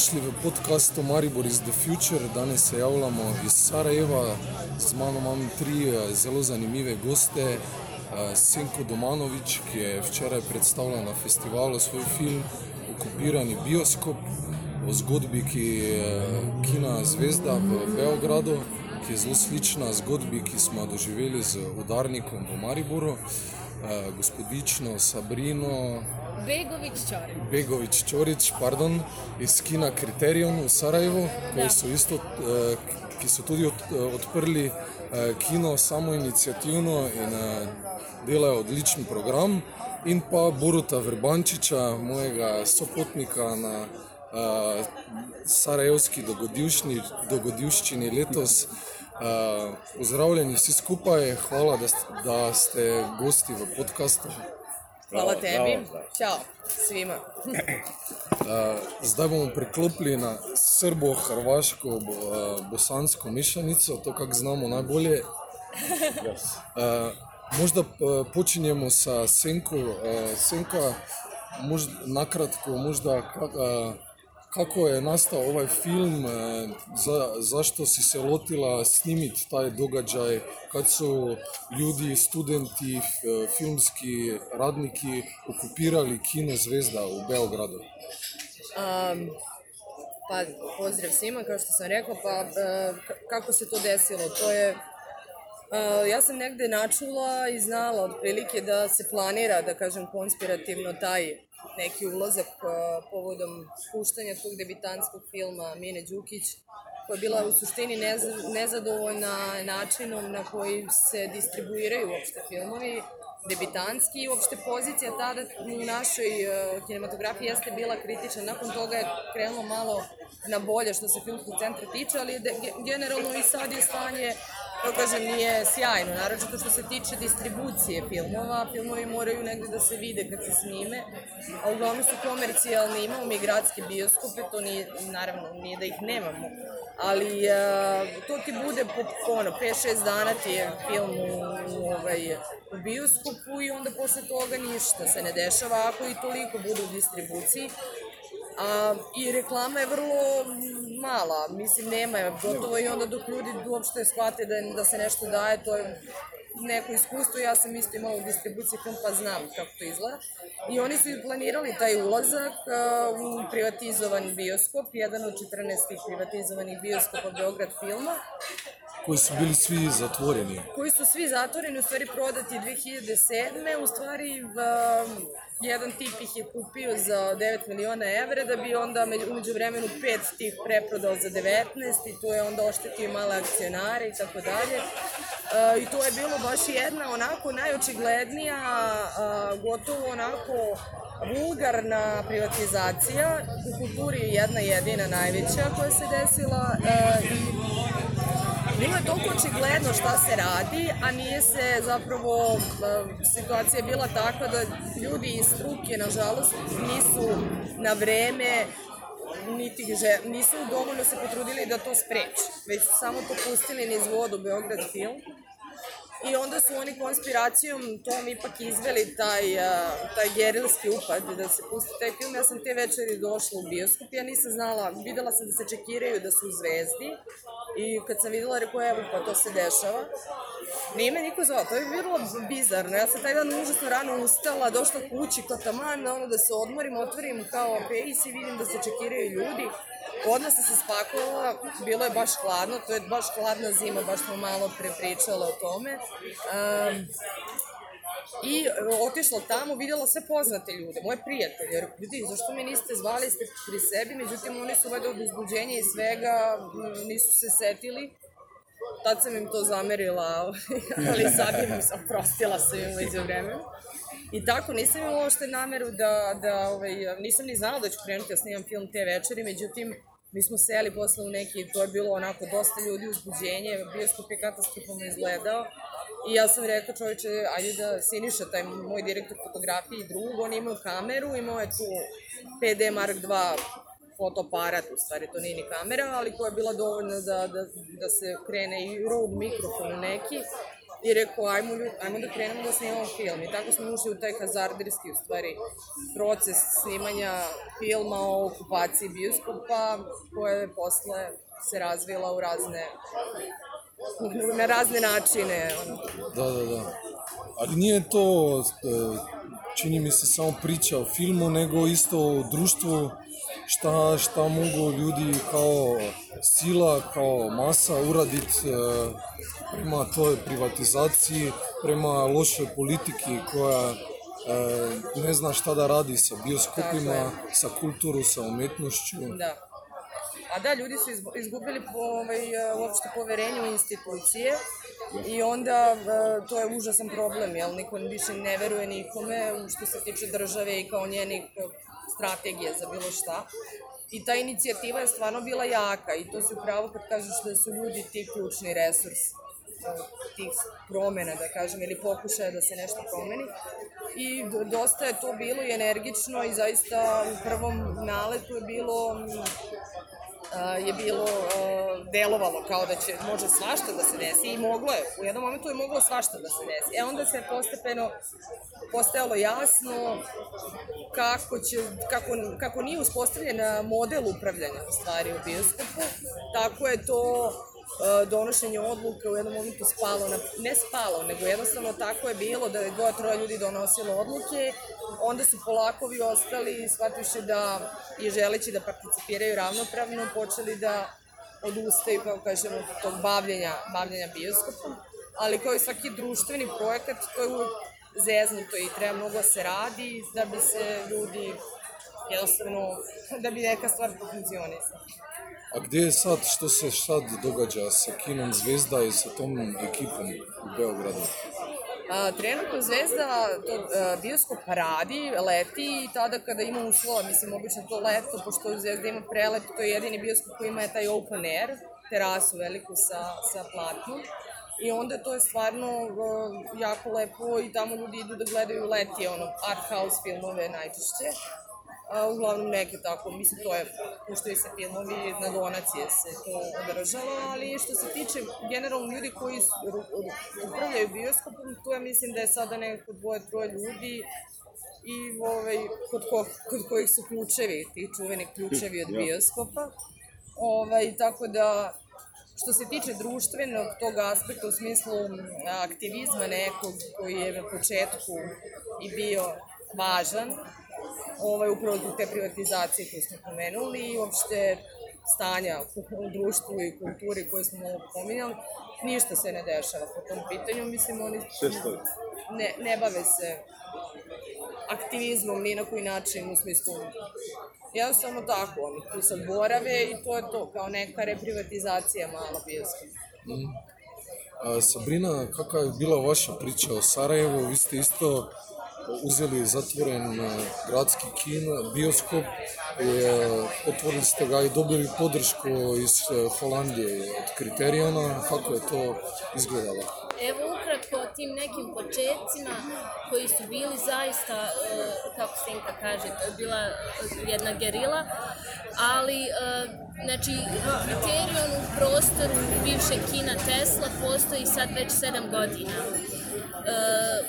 dobrodošli v podkastu Maribor is the Future. Danes se javljamo iz Sarajeva, z mano imam tri eh, zelo zanimive goste. Eh, Senko Domanovič, ki je včeraj predstavila na festivalu svoj film Okupirani bioskop o zgodbi, ki je Kina Zvezda v Beogradu, ki je zelo slična zgodbi, ki smo jo doživeli z udarnikom v Mariboru. Eh, Gospodično Sabrino, Begovič Čorič. Begovič Čorič, pardon, iz Kina Criterion v Sarajevu, ki so, isto, eh, ki so tudi od, eh, odprli eh, kino samo inicijativno in delajo odličen program. In pa Boruta Vrbančiča, mojega sopotnika na uh, Sarajevski dogodivščini, dogodivščini letos. Uh, pozdravljeni vsi skupaj, hvala, da ste, da ste gosti v podkastu. Hvala tebi. Ćao svima. Uh, zdaj bomo priklopili na srbo-hrvaško, bo, uh, bosansko mešanico, to, kar znamo najbolje. Uh, možda uh, počinjemo sa Senko. Senka, možda, nakratko, možda, kak, kako je nastao ovaj film, uh, za, zašto si se lotila snimiti taj događaj, kad su ljudi, studenti, filmski radniki okupirali kino Zvezda u Beogradu. Um, pa pozdrav svima, kao što sam rekla, pa e, kako se to desilo? To je e, ja sam negde načula i znala otprilike da se planira, da kažem, konspirativno taj neki ulazak e, povodom puštanja tog debitanskog filma Mine Đukić, koja je bila u suštini neza- nezadovoljna načinom na koji se distribuiraju uopšte filmovi, debitanski i uopšte pozicija tada u našoj uh, kinematografiji jeste bila kritična. Nakon toga je krenulo malo na bolje što se filmskog centra tiče, ali generalno i sad je stanje da kažem, nije sjajno, naročito što se tiče distribucije filmova. Filmovi moraju negde da se vide kad se snime, a uglavnom su komercijalni, imamo mi gradske bioskope, to nije, naravno, nije da ih nemamo, ali a, to ti bude po ono, 5-6 dana ti je film u, u, ovaj, u bioskopu i onda posle toga ništa se ne dešava, ako i toliko bude u distribuciji. A, I reklama je vrlo mala, mislim nema je gotovo i onda dok ljudi uopšte shvate da, da se nešto daje, to je neko iskustvo, ja sam isto imala u distribuciji film pa znam kako to izgleda. I oni su planirali taj ulazak uh, u privatizovan bioskop, jedan od 14 privatizovanih bioskopa Beograd filma, koji su bili svi zatvoreni. koji su svi zatvoreni, u stvari prodati 2007. U stvari um, jedan tip ih je kupio za 9 miliona evra, da bi onda među- umeđu vremenu pet tih preprodao za 19 i to je onda oštetio male akcionare i tako dalje. Uh, I to je bilo baš jedna onako najočiglednija, gotovo onako vulgarna privatizacija. U kulturi je jedna jedina najveća koja se desila uh, i Bilo je toliko očigledno šta se radi, a nije se zapravo, e, situacija je bila takva da ljudi iz struke, nažalost, nisu na vreme niti že, nisu dovoljno se potrudili da to spreče, već su samo to pustili niz vodu Beograd film. I onda su oni konspiracijom tom ipak izveli taj, a, taj gerilski upad da se pusti taj film. Ja sam te večeri došla u bioskop, ja nisam znala, videla sam da se čekiraju da su u zvezdi i kad sam videla, rekao, evo pa to se dešava. Nije me niko zvao, to je bilo bizarno. Ja sam taj dan užasno rano ustala, došla kući, kao taman, ono da se odmorim, otvorim kao pejs i vidim da se čekiraju ljudi. Odmah sam se spakovala, bilo je baš hladno, to je baš hladna zima, baš smo malo pre pričale o tome. Um, I otišla tamo, videla sve poznate ljude, moje prijatelje, jer ljudi, zašto me niste zvali, ste pri sebi, međutim oni su valjda od uzbuđenja i svega, nisu se setili. Tad sam im to zamerila, ali sad im oprostila sam im umeđu vremenu. I tako, nisam imala uopšte nameru da, da ovaj, nisam ni znala da ću krenuti da snimam film te večeri, međutim, mi smo seli posle u neki, to je bilo onako dosta ljudi uzbuđenje, bioskop je katastrofalno izgledao. I ja sam rekao čovječe, ajde da Siniša, taj moj direktor fotografije i drug, on imao kameru, imao je tu PD Mark II fotoaparat, u stvari to nije ni kamera, ali koja je bila dovoljna da, da, da se krene i Rode mikrofon neki i rekao, ajmo, ajmo da krenemo da snimamo film. I tako smo ušli u taj hazarderski, u stvari, proces snimanja filma o okupaciji bioskopa, koja je posle se razvila u razne na razne načine. Da, da, da. Ali nije to, e, čini mi se, samo priča o filmu, nego isto o društvu, šta, šta mogu ljudi kao sila, kao masa uraditi e, prema toj privatizaciji, prema lošoj politiki koja e, ne zna šta da radi sa bioskopima, sa kulturu, sa umetnošću. Da. A da, ljudi su izgubili po, ovaj, uopšte poverenje u institucije i onda to je užasan problem, jel niko više ne veruje nikome što se tiče države i kao njenih strategije za bilo šta. I ta inicijativa je stvarno bila jaka i to se upravo kad kažeš da su ljudi ti ključni resurs tih promena, da kažem, ili pokušaja da se nešto promeni. I dosta je to bilo i energično i zaista u prvom naletu je bilo je bilo delovalo kao da će može svašta da se desi i moglo je, u jednom momentu je moglo svašta da se desi. E onda se postepeno postajalo jasno kako, će, kako, kako nije uspostavljen model upravljanja u stvari u bioskopu, tako je to donošenje odluka u jednom momentu spalo, na, ne spalo, nego jednostavno tako je bilo da je dvoje, troje ljudi donosilo odluke, onda su polakovi ostali shvatiše da i želeći da participiraju ravnopravno, počeli da odustaju, kao kažemo, tog bavljenja, bavljenja bioskopom, ali kao i svaki društveni projekat, to je zeznuto i treba mnogo da se radi da bi se ljudi jednostavno, da bi neka stvar funkcionisala. A gdje je sad, što se sad događa sa kinom Zvezda i sa tom ekipom u Beogradu? A, trenutno Zvezda to, a, bioskop radi, leti i tada kada ima uslova, mislim, obično to leto, pošto Zvezda ima prelet, to je jedini bioskop koji ima taj open air, terasu veliku sa, sa platnom. I onda to je stvarno uh, jako lepo i tamo ljudi idu da gledaju leti, ono, art house filmove najčešće a, uglavnom neke tako, mislim to je, puštaju se filmovi, na donacije se to održava, ali što se tiče generalno ljudi koji upravljaju bioskopom, to ja mislim da je sada nekako dvoje, troje ljudi i ovaj, kod, ko, kod kojih su ključevi, ti čuveni ključevi od bioskopa. Ovaj, tako da, što se tiče društvenog tog aspekta u smislu aktivizma nekog koji je na početku i bio važan, ovaj, upravo zbog te privatizacije koje smo pomenuli i uopšte stanja u društvu i kulturi koje smo malo pominjali, ništa se ne dešava po tom pitanju. Mislim, oni ne, ne bave se aktivizmom ni na koji način u smislu jednostavno tako, oni tu sad borave i to je to, kao neka reprivatizacija mala bioska. Mm. A, Sabrina, kakva je bila vaša priča o Sarajevu? Vi ste isto uzeli zatvoren e, gradski kino, bioskop, e, otvorili ste ga i dobili podršku iz e, Holandije od kriterijona, kako je to izgledalo? Evo ukratko o tim nekim početcima koji su bili zaista, kako se Inka kaže, to je bila jedna gerila, ali znači kriterijon u prostoru bivše kina Tesla postoji sad već 7 godina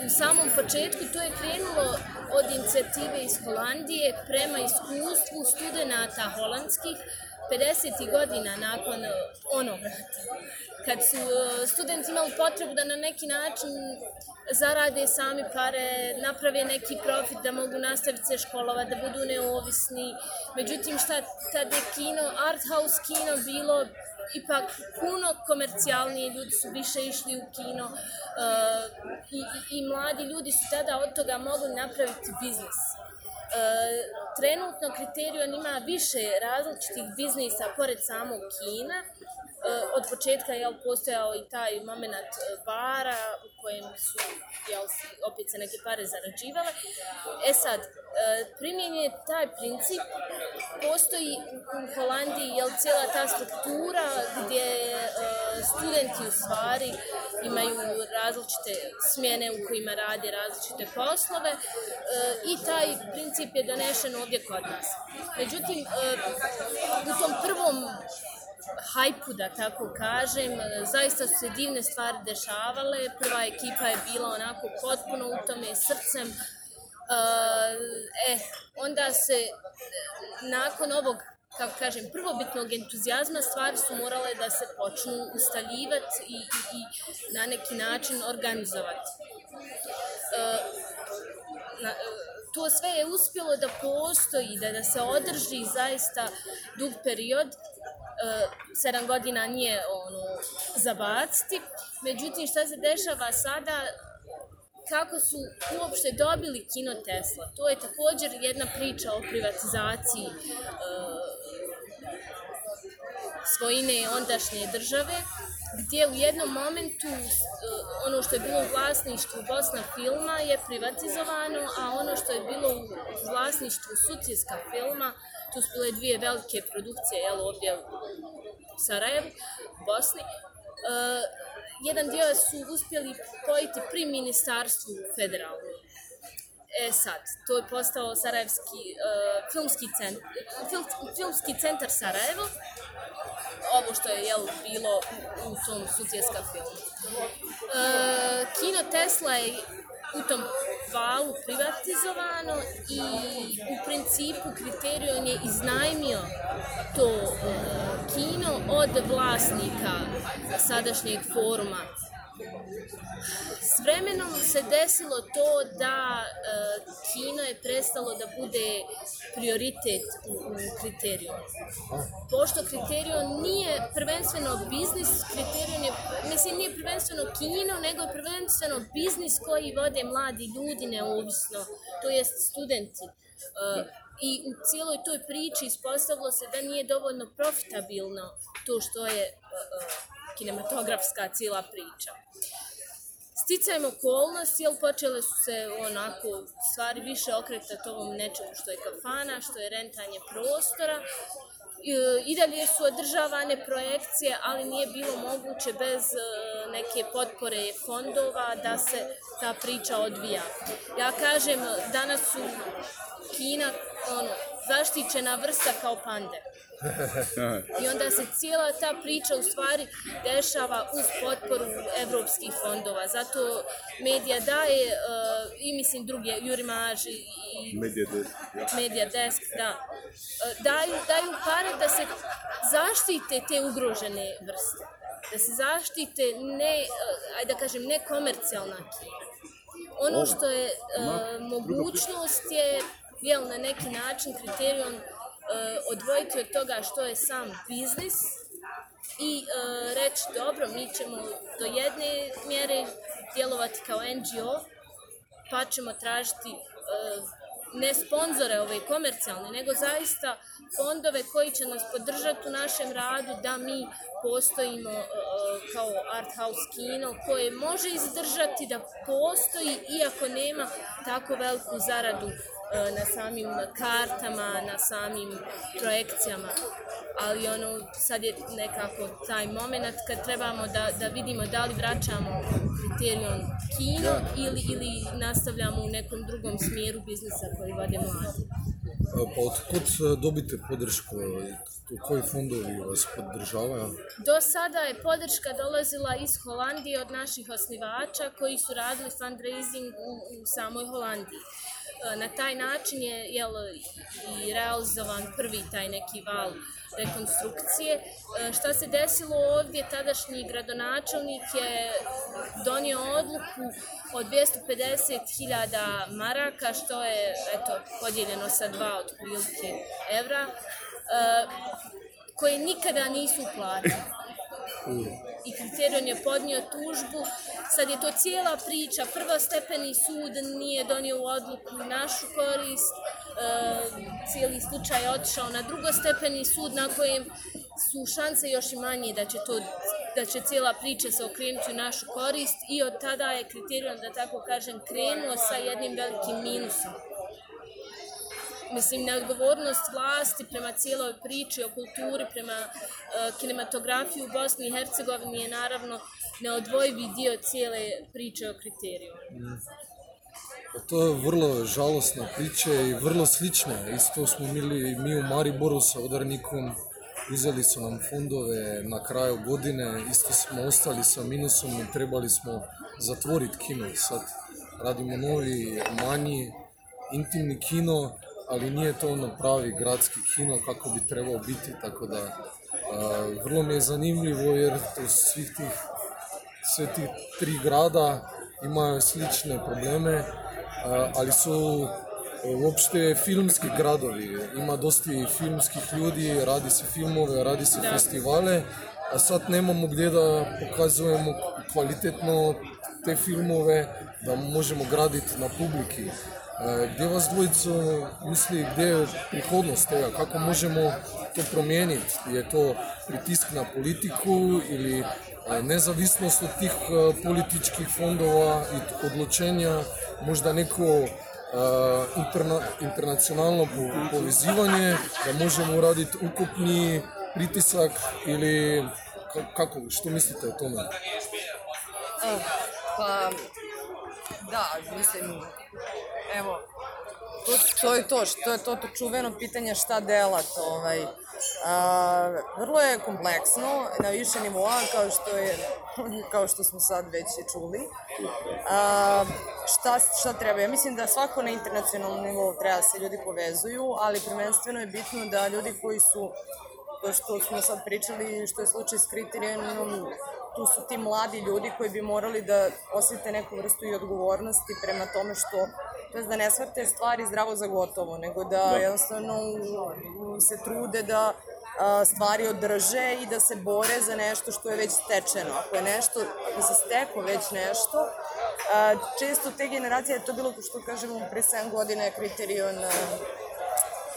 u samom početku to je krenulo od inicijative iz Holandije prema iskustvu studenta holandskih 50. godina nakon onog rata. Kad su e, studenti imali potrebu da na neki način zarade sami pare, naprave neki profit da mogu nastaviti se školova, da budu neovisni. Međutim, šta tad je kino, art house kino bilo ipak puno komercijalnije, ljudi su više išli u kino uh, i, i, i mladi ljudi su tada od toga mogli napraviti biznis. Uh, trenutno kriterijon ima više različitih biznisa pored samog kina. Uh, od početka je postojao i taj moment bara u kojem su jel, opet se neke pare zarađivale. E sad, primjenjen je taj princip, postoji u Holandiji jel, cijela ta struktura gdje studenti u stvari imaju različite smjene u kojima rade različite poslove i taj princip je donešen ovdje kod nas. Međutim, u tom prvom hajpu, da tako kažem. Zaista su se divne stvari dešavale. Prva ekipa je bila onako potpuno u tome srcem. E, onda se nakon ovog kako kažem, prvobitnog entuzijazma stvari su morale da se počnu ustaljivati i, i, i na neki način organizovati. Uh, na, uh, to sve je uspjelo da postoji, da, da se održi zaista dug period, sedam godina nije ono, zabaciti. Međutim, šta se dešava sada, kako su uopšte dobili kino Tesla. To je također jedna priča o privatizaciji uh, svojine ondašnje države, gdje u jednom momentu uh, ono što je bilo u vlasništvu Bosna filma je privatizovano, a ono što je bilo u vlasništvu Sutjeska filma, tu su bile dvije velike produkcije, jel, ovdje u Sarajevu, Bosni, uh, jedan dio su uspjeli pojiti pri ministarstvu federalnom. E sad, to je postao Sarajevski uh, filmski, centar, fil, filmski centar Sarajevo, ovo što je jel, bilo u tom sutjeska filmu. Uh, Kino Tesla je u tom valu privatizovano i u principu kriterion je iznajmio to uh, kino od vlasnika sadašnjeg foruma S vremenom se desilo to da e, kino je prestalo da bude prioritet u, u kriteriju. Pošto kriterijum nije prvenstveno biznis, kriterijum je, mislim, nije prvenstveno kino, nego je prvenstveno biznis koji vode mladi ljudi neovisno, to jest studenti. E, I u cijeloj toj priči ispostavilo se da nije dovoljno profitabilno to što je uh, kinematografska cijela priča. Sticajem okolnosti, jel počele su se onako stvari više okretati ovom nečemu što je kafana, što je rentanje prostora. I dalje su održavane projekcije, ali nije bilo moguće bez e, neke potpore fondova da se ta priča odvija. Ja kažem, danas su Kina ono, zaštićena vrsta kao pande. I onda se cijela ta priča u stvari dešava uz potporu evropskih fondova. Zato medija daje uh, i mislim druge, Jurimaž i Media Desk, ja. Media Desk, da. Uh, daju, daju pare da se zaštite te ugrožene vrste. Da se zaštite ne, uh, ajde da kažem, ne komercijalna kina. Ono što je uh, mogućnost je jel, na neki način kriterijom odvojiti od toga što je sam biznis i uh, reći dobro, mi ćemo do jedne mjere djelovati kao NGO, pa ćemo tražiti uh, ne sponzore ove komercijalne, nego zaista fondove koji će nas podržati u našem radu da mi postojimo uh, kao art house kino koje može izdržati da postoji iako nema tako veliku zaradu E, na samim kartama, na samim projekcijama. Ali ono, sad je nekako taj moment kad trebamo da, da vidimo da li vraćamo kriterijom kino ili, ili nastavljamo u nekom drugom smjeru biznisa koji vode mladi. Pa otkud dobite podršku? Koji fondovi vas podržavaju? Do sada je podrška dolazila iz Holandije od naših osnivača koji su radili fundraising u, u samoj Holandiji. E, na taj način je jel, i realizovan prvi taj neki val rekonstrukcije. E, šta se desilo ovdje, tadašnji gradonačelnik je donio odluku od 250.000 maraka, što je eto, podijeljeno sa dva od prilike evra, koje nikada nisu platili i kriterion je podnio tužbu. Sad je to cijela priča. Prvostepeni sud nije donio odluku u našu korist. E, cijeli slučaj je otišao na drugostepeni sud na kojem su šanse još i manje da će to da će cijela priča se okrenuti u našu korist i od tada je kriterion, da tako kažem, krenuo sa jednim velikim minusom mislim, neodgovornost vlasti prema cijeloj priči o kulturi, prema uh, kinematografiji u Bosni i Hercegovini je naravno neodvojivi dio cijele priče o kriteriju. Mm. To je vrlo žalostna priča i vrlo slična. Isto smo imali mi u Mariboru sa Odarnikom uzeli su nam fondove na kraju godine, isto smo ostali sa minusom i trebali smo zatvoriti kino. Sad radimo novi, manji, intimni kino, ali nije to ono pravi gradski kino kako bi trebao biti, tako da a, vrlo mi je zanimljivo jer to svih tih, sve tih tri grada imaju slične probleme, a, ali su uopšte filmski gradovi, ima dosta i filmskih ljudi, radi se filmove, radi se festivale, a sad nemamo gdje da pokazujemo kvalitetno te filmove, da možemo graditi na publiki. E, Gdje vas dvojico misli, gdje je prihodnost toga, kako možemo to promijeniti? Je to pritisk na politiku ili e, nezavisnost od tih e, političkih fondova i odlučenja, možda neko interna, internacionalno po- povezivanje, da možemo uraditi ukupni pritisak ili ka- kako, što mislite o tome? Pa, da, mislim, evo, to, to je to, što je to, to čuveno pitanje šta delat, ovaj. A, vrlo je kompleksno, na više nivoa, kao što je, kao što smo sad već i čuli. A, šta, šta treba? Ja mislim da svako na internacionalnom nivou treba da se ljudi povezuju, ali prvenstveno je bitno da ljudi koji su to što smo sad pričali, što je slučaj s kriterijenom, tu su ti mladi ljudi koji bi morali da osjete neku vrstu i odgovornosti prema tome što, to je da ne shvate stvari zdravo za gotovo, nego da, da. jednostavno se trude da a, stvari održe i da se bore za nešto što je već stečeno. Ako je nešto, ako se steko već nešto, a, često te generacije, to je bilo što kažemo pre 7 godina je kriterion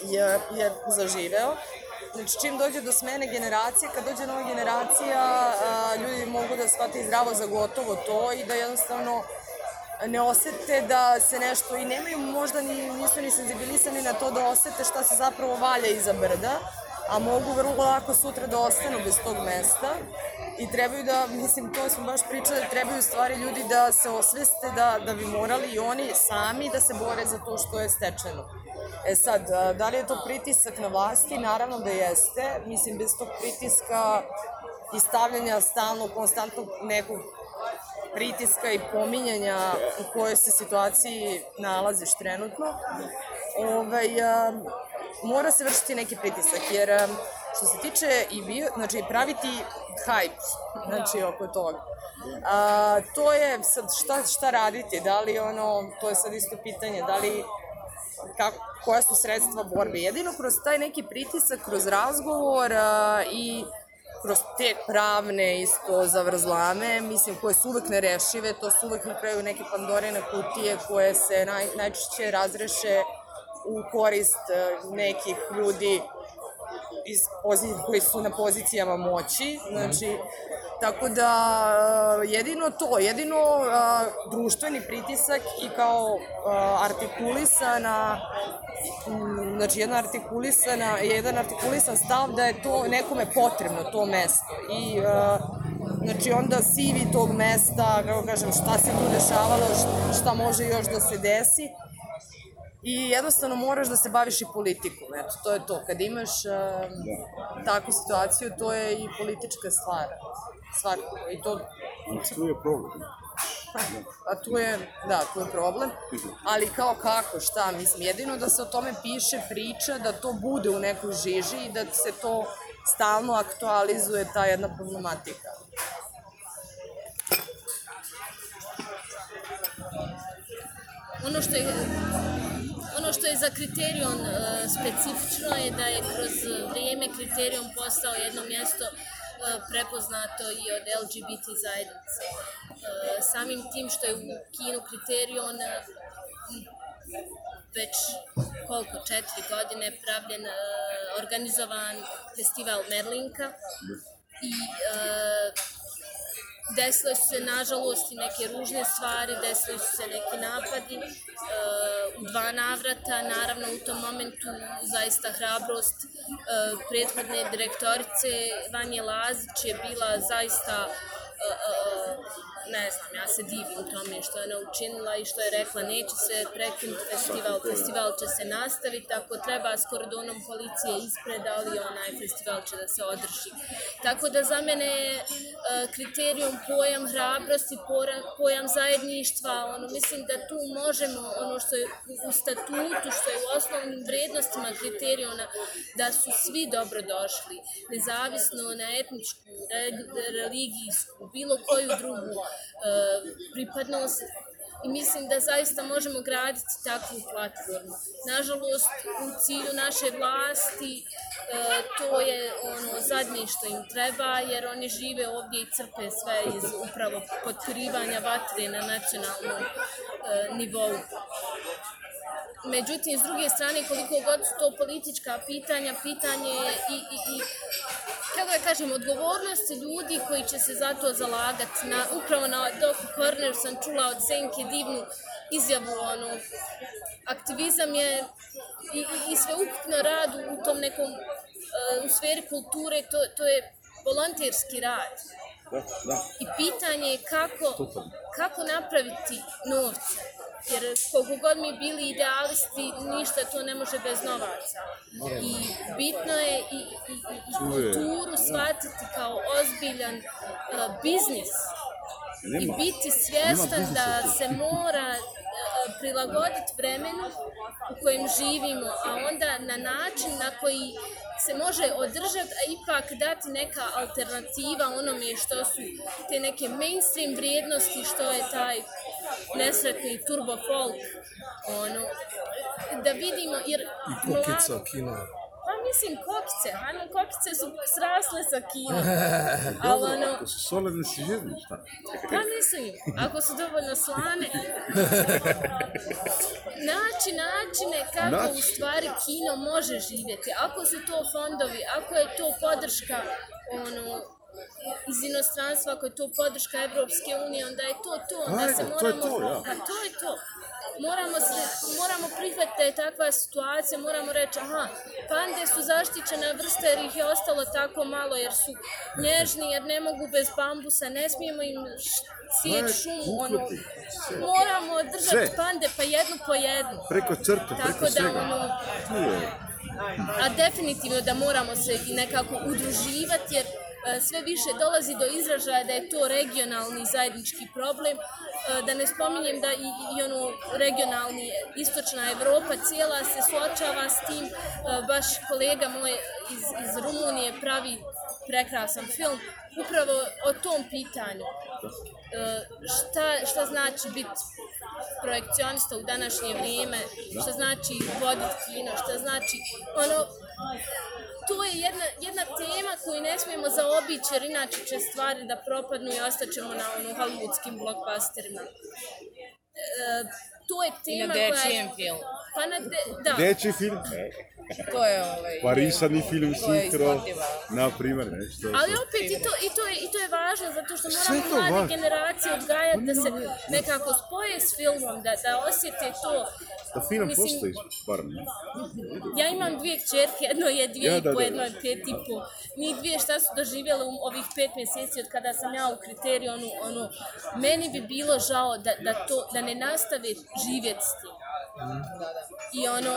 je, je zaživeo. Znači, čim dođe do smene generacije, kad dođe nova generacija, ljudi mogu da shvate zdravo za gotovo to i da jednostavno ne osete da se nešto i nemaju možda ni, nisu ni senzibilisani na to da osete šta se zapravo valja iza brda, a mogu vrlo lako sutra da ostanu bez tog mesta i trebaju da, mislim, to smo baš pričali, trebaju stvari ljudi da se osveste da, da bi morali i oni sami da se bore za to što je stečeno. E sad, da li je to pritisak na vlasti? Naravno da jeste. Mislim, bez tog pritiska i stavljanja stalno, konstantnog nekog pritiska i pominjanja u kojoj se situaciji nalaziš trenutno, ovaj, mora se vršiti neki pritisak, jer što se tiče i bio, znači praviti hype, znači oko toga. A, to je sad šta, šta raditi, da li ono, to je sad isto pitanje, da li kako, koja su sredstva borbe. Jedino kroz taj neki pritisak, kroz razgovor a, i kroz te pravne isto zavrzlame, mislim, koje su uvek nerešive, to su uvek na kraju neke pandorine kutije koje se naj, najčešće razreše u korist e, nekih ljudi iz poziv, koji su na pozicijama moći, znači, tako da e, jedino to, jedino a, društveni pritisak i kao a, artikulisana m, znači jedna artikulisana, jedan artikulisan stav da je to nekome potrebno to mesto. I a, znači onda sivi tog mesta, kako kažem, šta se tu dešavalo, šta može još da se desi i jednostavno moraš da se baviš i politikom, eto, to je to. Kad imaš uh, takvu situaciju, to je i politička stvar, svakako. I to, Tu je problem. a tu je, da, tu je problem. Ali kao kako, šta, mislim, jedino da se o tome piše, priča, da to bude u nekoj žiži i da se to stalno aktualizuje ta jedna problematika. Ono što je što je za kriterion uh, specifično je da je kroz vrijeme kriterion postao jedno mjesto uh, prepoznato i od LGBT zajednice. Uh, samim tim što je u kinu kriterion već koliko, četiri godine pravljen, organizovan festival Merlinka i desile su se nažalost i neke ružne stvari, desile su se neki napadi e, u dva navrata, naravno u tom momentu zaista hrabrost e, prethodne direktorice Vanje Lazić je bila zaista e, e, ne znam, ja se divim tome što je ona učinila i što je rekla neće se prekinuti festival, festival će se nastaviti, ako treba s kordonom policije ispred, ali onaj festival će da se održi. Tako da za mene je uh, kriterijum pojam hrabrosti, pojam zajedništva, ono, mislim da tu možemo, ono što je u statutu, što je u osnovnim vrednostima kriterijona, da su svi dobro došli, nezavisno na etničku, re- religijsku, bilo koju drugu pripadnost i mislim da zaista možemo graditi takvu platformu. Nažalost, u cilju naše vlasti e, to je ono zadnje što im treba, jer oni žive ovdje i crpe sve iz upravo potkrivanja vatre na nacionalnom e, nivou. Međutim, s druge strane, koliko god su to politička pitanja, pitanje je i, i, i kako da kažem, odgovornosti ljudi koji će se za to zalagati. Na, upravo na Doku Corner sam čula od Senke divnu izjavu, ono, aktivizam je i, i, i sveukupno rad u tom nekom, uh, u sferi kulture, to, to je volonterski rad. Da, da. I pitanje je kako, kako napraviti novce. Jer koliko god mi bili idealisti, ništa to ne može bez novaca. I bitno je i, i, i, i kulturu shvatiti kao ozbiljan uh, biznis. I biti svjestan da se mora uh, prilagoditi vremenu u kojem živimo, a onda na način na koji se može održati, a ipak dati neka alternativa onome što su te neke mainstream vrijednosti, što je taj nesretni turbo folk, ono, da vidimo, jer... I kokica kino. Pa mislim kokice, ajmo kokice su srasle sa kinom, ali ono, To su solidne sižirne, šta? Pa mislim, ako su dovoljno slane. Naći načine kako Naći. u stvari kino može živjeti. Ako su to fondovi, ako je to podrška ono, iz inostranstva, ako je to podrška Evropske unije, onda je to to. Onda Ajde, se to je moramo, to, ja. Pa to je to. Moramo, se, moramo prihvatiti da je takva situacija, moramo reći, aha, pande su zaštićena vrsta jer ih je ostalo tako malo, jer su nježni, jer ne mogu bez bambusa, ne smijemo im sjeći šumu, ono, moramo držati Sve. pande pa jednu po jednu. Preko crte, Tako preko da, svega. ono, a definitivno da moramo se i nekako udruživati jer sve više dolazi do izražaja da je to regionalni zajednički problem, e, da ne spominjem da i, i ono regionalni istočna Evropa cijela se suočava s tim, E, baš kolega moj iz, iz Rumunije pravi prekrasan film upravo o tom pitanju. E, šta, šta znači biti projekcionista u današnje vrijeme, šta znači voditi kino, šta znači, ono, to je jedna, jedna tema koju ne smijemo zaobići, jer inače će stvari da propadnu i ostaćemo na ono hollywoodskim blockbusterima. E, to je I na tema koja je... dečijem filmu. Pa na de, da. Dečji film, To je ovaj... parisani film, sinkro, na primjer, nešto. Ali opet i to, i, to je, i to je važno zato što moramo mlade važno. generacije odgajati da se nekako spoje s filmom, da, da osjete to. Da film Mislim, postoji, barem. ne? Ja imam dvije kćerke, jedno je dvije Ja, i da, po, da. jedno je pet i po. Njih dvije šta su doživjele u ovih pet mjeseci od kada sam ja u kriterijonu, ono, meni bi bilo žao da, da, to, da ne nastave živjeti s tim. I ono,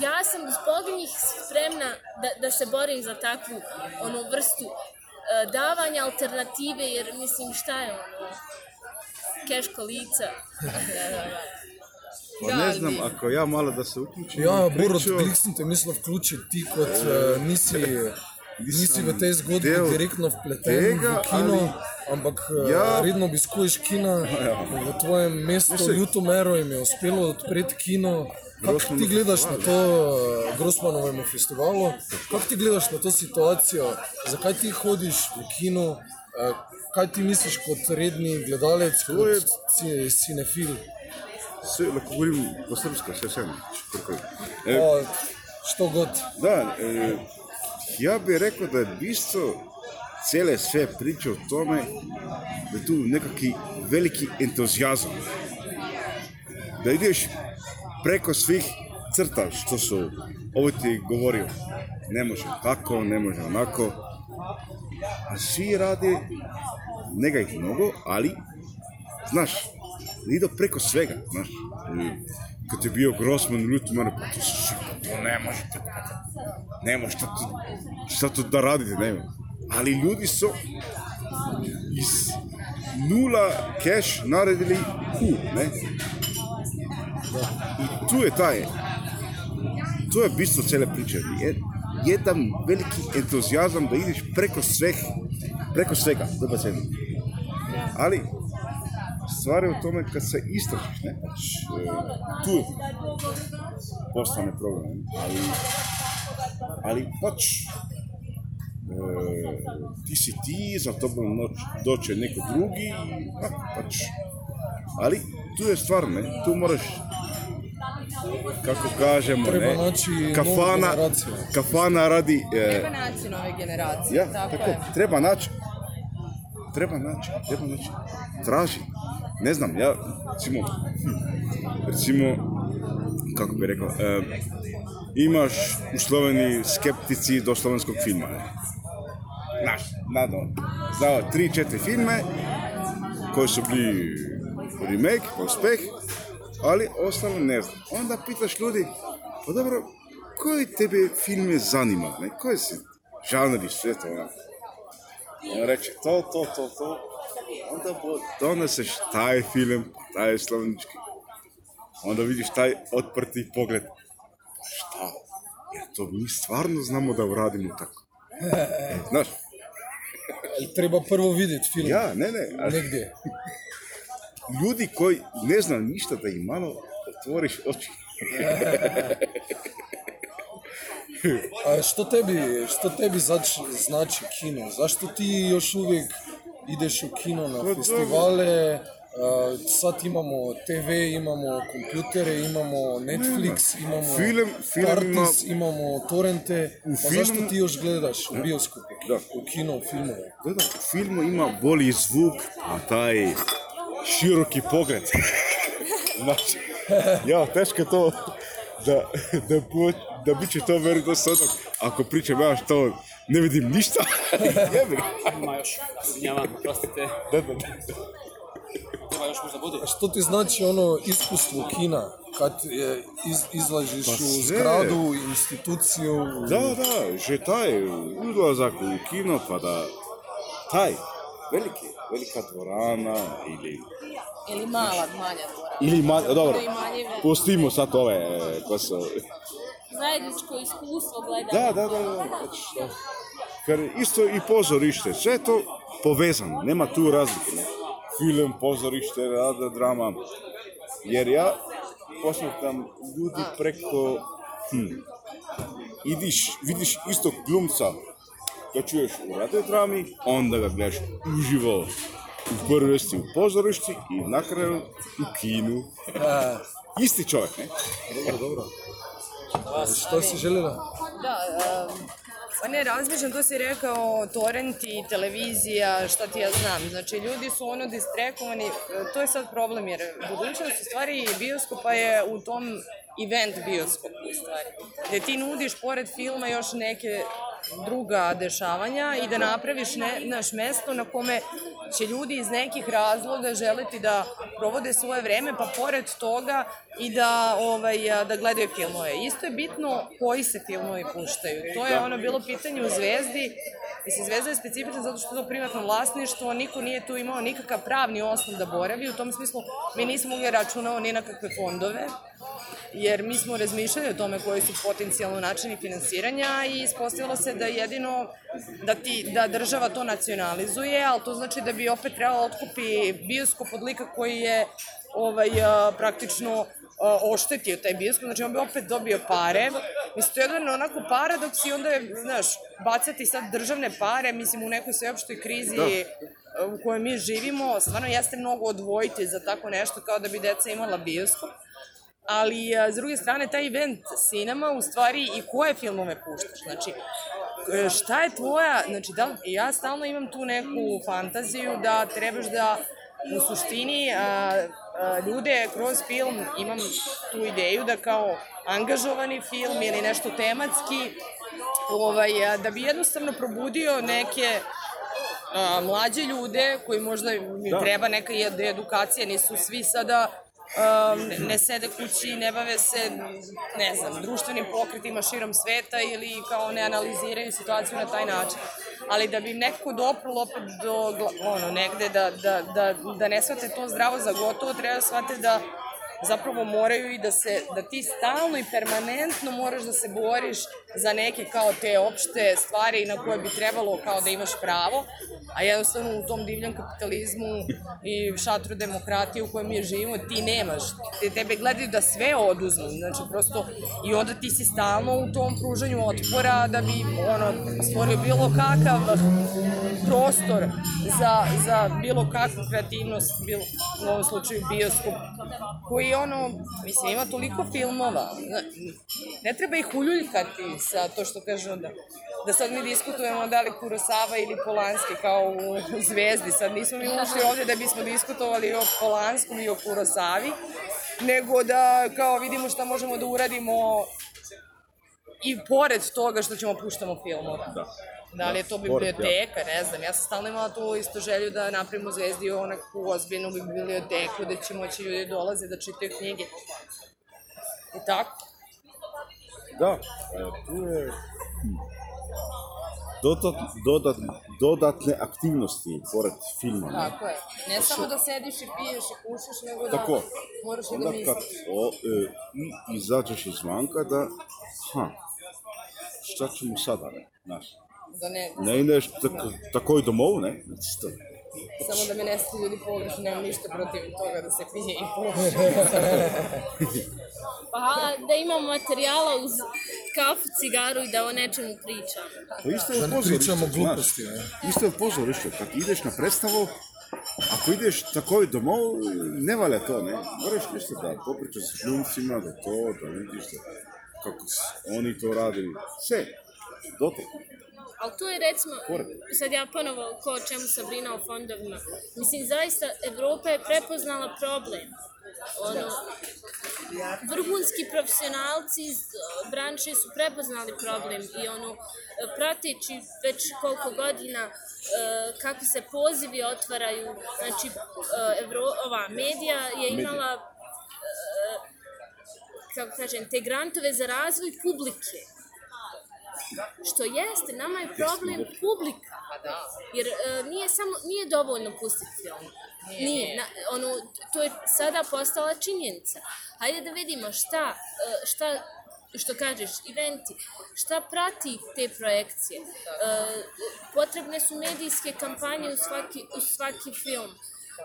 ja sam zbog njih spremna da, da se borim za takvu onu vrstu e, davanja alternative, jer mislim šta je ono, keško lica. Pa Da, ne ali znam, bi- ako ja malo da se uključim. Ja, priču, bih sem te mislil vključiti ti kot uh, nisi, nisi v tej zgodbi direktno vpleten tega, v kino, ali- ampak uh, Ja. redno obiskuješ kina. V tvojem mestu, saj- Ljutomeru, jim je uspelo odpreti kino. Kako ti gledaš na to uh, Grossmanovemu festivalu? Kako ti gledaš na to situacijo? Zakaj ti hodiš v kino? Uh, kaj ti misliš kot redni gledalec, To je- kot ci- cinefil? Sve, lahko govorim po srpsko, vse vse. kakorkoli. E, Pa, što god. Da, e, ja bih rekao da je bistvo cijele sve priče o tome da je tu nekakvi veliki entuzijazam. Da ideš preko svih crta što su ovo ti govorio. Ne može tako, ne može onako. a svi rade, nega ih mnogo, ali, znaš, idu preko svega, znaš. Kad je bio Grossman, Lutman, pa to su to ne možete, ne može, šta tu, šta tu da radite, ne Ali ljudi su iz nula cash naredili U, ne? I tu je taj, to je bistvo cele priče. Je, jedan veliki entuzijazam da ideš preko sveh, preko svega, dobar se Ali, stvar je u tome kad se istražiš, ne, e, tu postane problem, ali, ali pač, e, ti si ti, za tobom noć, doće neko drugi, tako, pač, ali tu je stvar, ne, tu moraš kako kažemo, ne, kafana, kafana radi, e, Treba naći nove generacije, ja, tako, tako, je. treba naći, treba naći, treba naći, traži, ne znam, ja, recimo, recimo, kako bi rekao, e, imaš u Sloveniji skeptici do slovenskog filma, ne? Znaš, nadal, znao tri, četiri filme koji su bili remake, uspeh, ali ostalo ne znam. Onda pitaš ljudi, pa dobro, koji tebe filme zanima, ne? Koji si žanri, sve to, ono? On reče, to, to, to, to. Onda doneseš taj film, taj slovenički. Onda vidiš taj otprti pogled. Šta? Jer to mi stvarno znamo da uradimo tako. Znaš, treba prvo vidjeti film. ja, ne, ne, Negdje. ljudi koji ne zna ništa da im malo otvoriš oči. A što tebi, što tebi zač, znači kino? Zašto ti još uvijek ideš u kino na festivale? A, sad imamo TV, imamo kompjutere, imamo Netflix, imamo Film- film Artis, ima- imamo torrente. U Pa film- zašto ti još gledaš u bioskopu? Da. U kino filmove? Da, da, u filmu ima bolji zvuk, a taj široki pogled. Znači, ja, teško je to da, da, da bit će to vjerodostojno. Ako pričam ja što ne vidim ništa, jebi ga. Ima još, izvinjavam, prostite, Da, da, da. treba još možda bude. A što ti znači ono iskustvo kina? Kad je, iz, izlaziš Pa u zgradu, instituciju, u- Da, da, že taj ulazak u kino, pa da taj veliki, velika dvorana ili Ili mala, manja dvora. ili ma, dobro, pustimo sad ove e, ko su Zajedničko iskustvo gledanja. Da, da, da, da. znači, da. Ker isto i pozorište, sve to povezano, nema tu razlike. Ne? Film, pozorište, rada, drama. Jer ja posmetam ljudi preko... Hm, idiš, vidiš istog glumca, ga čuješ u radio drami, onda ga gledaš uživo u prvosti u pozorišti i na kraju u kinu. A, Isti čovjek, ne? dobro, dobro. A Što si željela? Da, um, pa ne, razmišljam, to si rekao, torrenti, televizija, šta ti ja znam. Znači, ljudi su ono distrekovani, e, to je sad problem, jer budućnost u stvari bioskopa je u tom event bioskopu u stvari. Gde ti nudiš pored filma još neke druga dešavanja i da napraviš ne, naš mesto na kome će ljudi iz nekih razloga želeti da provode svoje vreme, pa pored toga i da, ovaj, da gledaju filmove. Isto je bitno koji se filmovi puštaju. To je ono bilo pitanje u Zvezdi. Mislim, Zvezda je specifična zato što je to privatno vlasništvo, niko nije tu imao nikakav pravni osnov da boravi. U tom smislu mi nismo mogli računao ni na kakve fondove jer mi smo razmišljali o tome koji su potencijalno načini finansiranja i ispostavilo se da jedino da, ti, da država to nacionalizuje, ali to znači da bi opet trebalo otkupi bioskop od lika koji je ovaj, praktično oštetio taj bioskop, znači on bi opet dobio pare. Mislim, to je jedan onako paradoks i onda je, znaš, bacati sad državne pare, mislim, u nekoj sveopštoj krizi a, u kojoj mi živimo, stvarno jeste mnogo odvojiti za tako nešto kao da bi deca imala bioskop ali a, s druge strane taj event cinema u stvari i koje filmove puštaš, znači e, šta je tvoja, znači da ja stalno imam tu neku fantaziju da trebaš da u suštini a, a, ljude kroz film imam tu ideju da kao angažovani film ili nešto tematski ovaj, a, da bi jednostavno probudio neke a, mlađe ljude koji možda im Da. treba neka ed- edukacija, nisu svi sada a, ne- sede kući, ne bave se, ne znam, društvenim pokretima širom sveta ili kao ne analiziraju situaciju na taj način. Ali da bi nekako doprlo opet do, ono, negde da, da, da, da ne shvate to zdravo za gotovo, treba shvate da zapravo moraju i da se, da ti stalno i permanentno moraš da se boriš za neke kao te opšte stvari na koje bi trebalo kao da imaš pravo, a jednostavno u tom divljam kapitalizmu i šatru demokratije u kojem mi živimo ti nemaš. Te, tebe gledaju da sve oduzmu, znači prosto i onda ti si stalno u tom pružanju otpora da bi ono, stvorio bilo kakav prostor za, za bilo kakvu kreativnost, bilo, u ovom slučaju bioskop, koji ono, mislim, ima toliko filmova, ne treba ih uljuljkati sa to što kažu da, da sad mi diskutujemo da li Kurosava ili Polanski kao u Zvezdi, sad nismo mi ušli ovde da bismo diskutovali o Polanskom i o Kurosavi, nego da kao vidimo šta možemo da uradimo i pored toga što ćemo puštamo filmove. Da. Da li je to biblioteka, ne znam, ja sam stalno imala tu isto želju da napravimo Zvezdi onakvu ozbiljnu biblioteku, da će moći ljudi dolaze da čitaju knjige. I tako. Da, e, tu je dodat, dodat, dodatne aktivnosti pored filma. Ne? Tako je. Ne samo da sediš i piješ i kušaš, nego da Tako. moraš i da kad misliš. o, e, i izađeš izvanka da, ha, šta ćemo sada, ne, znaš. Da ne, Ne ideš tako, takoj domov, ne, Sto- samo da me ne svi ljudi pogrešno, nemam ništa protiv toga da se pije i. Pa da imamo materijala uz kafu, cigaru i da o nečemu pričamo. To isto je Da u pozorištu, znaš. gluposti, ne? Isto je u pozorištu, kad ideš na predstavu, ako ideš takoj domov, ne valja to, ne. Moraš nešto da popričaš s glumcima, da to, da vidiš da, kako oni to rade. Sve, do toga. Ali to je recimo, sad ja ponovo ko o čemu sam brina o fondovima. Mislim, zaista Evropa je prepoznala problem. Ono, vrhunski profesionalci iz branše su prepoznali problem i ono, prateći već koliko godina uh, kako se pozivi otvaraju, znači uh, Evro, ova medija je imala uh, kako kažem, te grantove za razvoj publike. Što jeste, nama je problem publika. Jer e, nije samo nije dovoljno pustiti film. Nije, na, ono to je sada postala činjenica. Hajde da vidimo šta e, šta što kažeš, eventi, šta prati te projekcije. E, potrebne su medijske kampanje u svaki, u svaki film.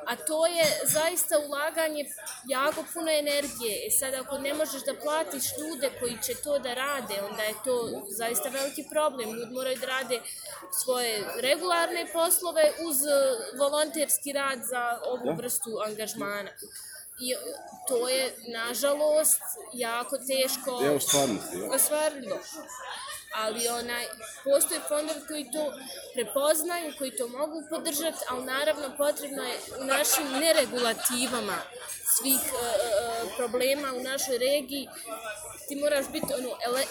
A to je zaista ulaganje jako puno energije. E sad ako ne možeš da platiš ljude koji će to da rade, onda je to zaista veliki problem. Ljudi moraju da rade svoje regularne poslove uz e, volonterski rad za ovu vrstu angažmana. I to je, nažalost, jako teško u stvarnosti, ja. ostvarljivo. Ali onaj, postoje fondovi koji to prepoznaju, koji to mogu podržati, ali naravno potrebno je u našim neregulativama svih e, problema u našoj regiji, ti moraš biti ono,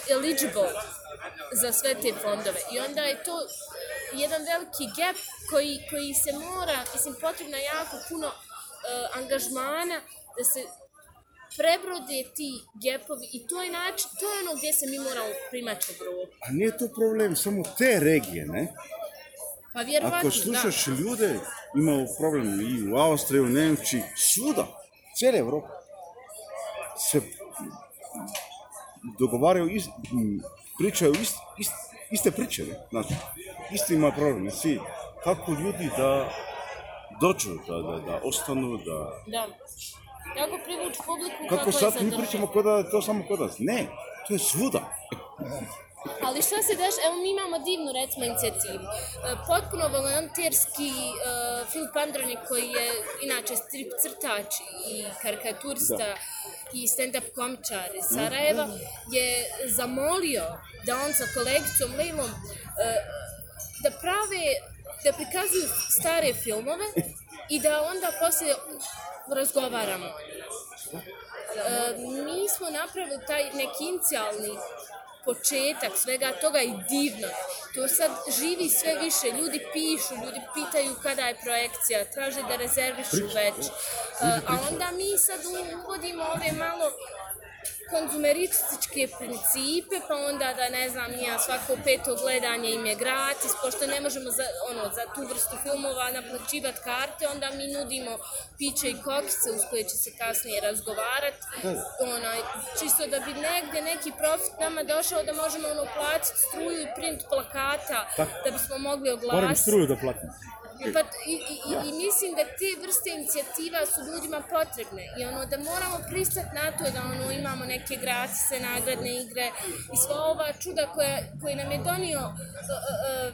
eligible za sve te fondove. I onda je to jedan veliki gap koji, koji se mora, mislim, potrebno je jako puno e, angažmana da se prebrode ti gepovi i to je način, to je ono gdje se mi moramo primaći Evropu. A nije to problem samo te regije, ne? Pa vjerovatno, Ako slušaš ljude, imaju problem i u Austriji, u Nemčiji, svuda, cijela Evropa. Se dogovaraju, is, m, pričaju ist, ist, iste priče, ne? Znači, isti ima problem, svi. Kako ljudi da dođu, da, da, da ostanu, da... Da. Da. Kako privući publiku, Kako kako, sad mi pričamo kao da to samo kod nas. Ne, to je svuda. Ali šta se deš, evo mi imamo divnu recimo inicijativu. E, Potpuno volonterski e, Filip Andronik koji je inače strip crtač i karikaturista i stand-up komičar iz Sarajeva je zamolio da on sa kolegicom Lejlom e, da prave, da prikazuju stare filmove i da onda posle razgovaramo o njima. E, mi smo napravili taj neki inicijalni početak svega toga i divno. To sad živi sve više, ljudi pišu, ljudi pitaju kada je projekcija, traže da rezervišu već. Uh, a onda mi sad uvodimo ove malo konzumerističke principe, pa onda da ne znam ja svako peto gledanje im je gratis, pošto ne možemo za, ono, za tu vrstu filmova naplaćivati karte, onda mi nudimo piće i kokice uz koje će se kasnije razgovarati, onaj, čisto da bi negde neki profit nama došao da možemo ono platiti struju i print plakata, da bismo mogli Moram oglasiti. struju da platim. Pa, i, i, i, I mislim da te vrste inicijativa su ljudima potrebne i ono da moramo pristati na to da ono imamo neke gratise, nagradne igre i sva ova čuda koja, koje nam je donio uh, uh, uh,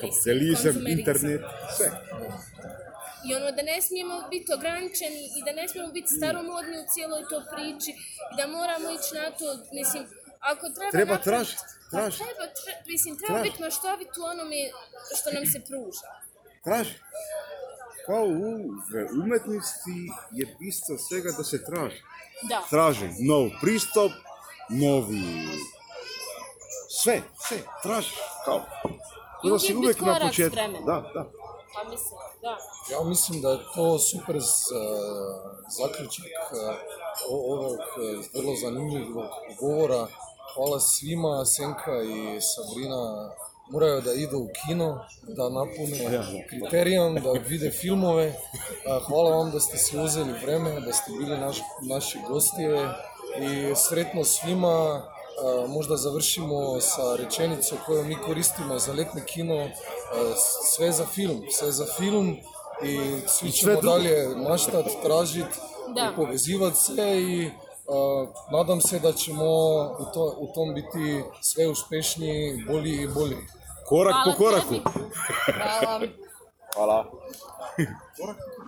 Kapitalizam, internet, sve. I ono da ne smijemo biti ograničeni i da ne smijemo biti staromodni u cijeloj toj priči i da moramo ići na to, mislim, ako treba... Treba napraviti- tražiti, Pa tražiti. treba, tre, mislim, treba Tražiti. biti maštovit u onome što nam se pruža. Traži. Kao u umetnosti je bistvo svega da se traži. Da. Traži nov pristup, novi... Sve, sve, traži. Kao. I da si uvijek na početku. Da, da. Pa mislim, da. Ja mislim da je to super uh, zaključak uh, ovog uh, vrlo zanimljivog govora. Hvala svima, Senka i Sabrina moraju da idu u kino, da napune kriterijom, da vide filmove. Hvala vam da ste si uzeli vreme, da ste bili naš, naši gostije i sretno svima. Možda završimo sa rečenicom koju mi koristimo za letni kino, sve za film, sve za film i svi ćemo dalje maštat, tražit Da. i povezivat se i uh, nadam se da ćemo u, to, u tom biti sve uspješniji, bolji i bolji. Korak Hvala po koraku. tebi. Hvala. Hvala.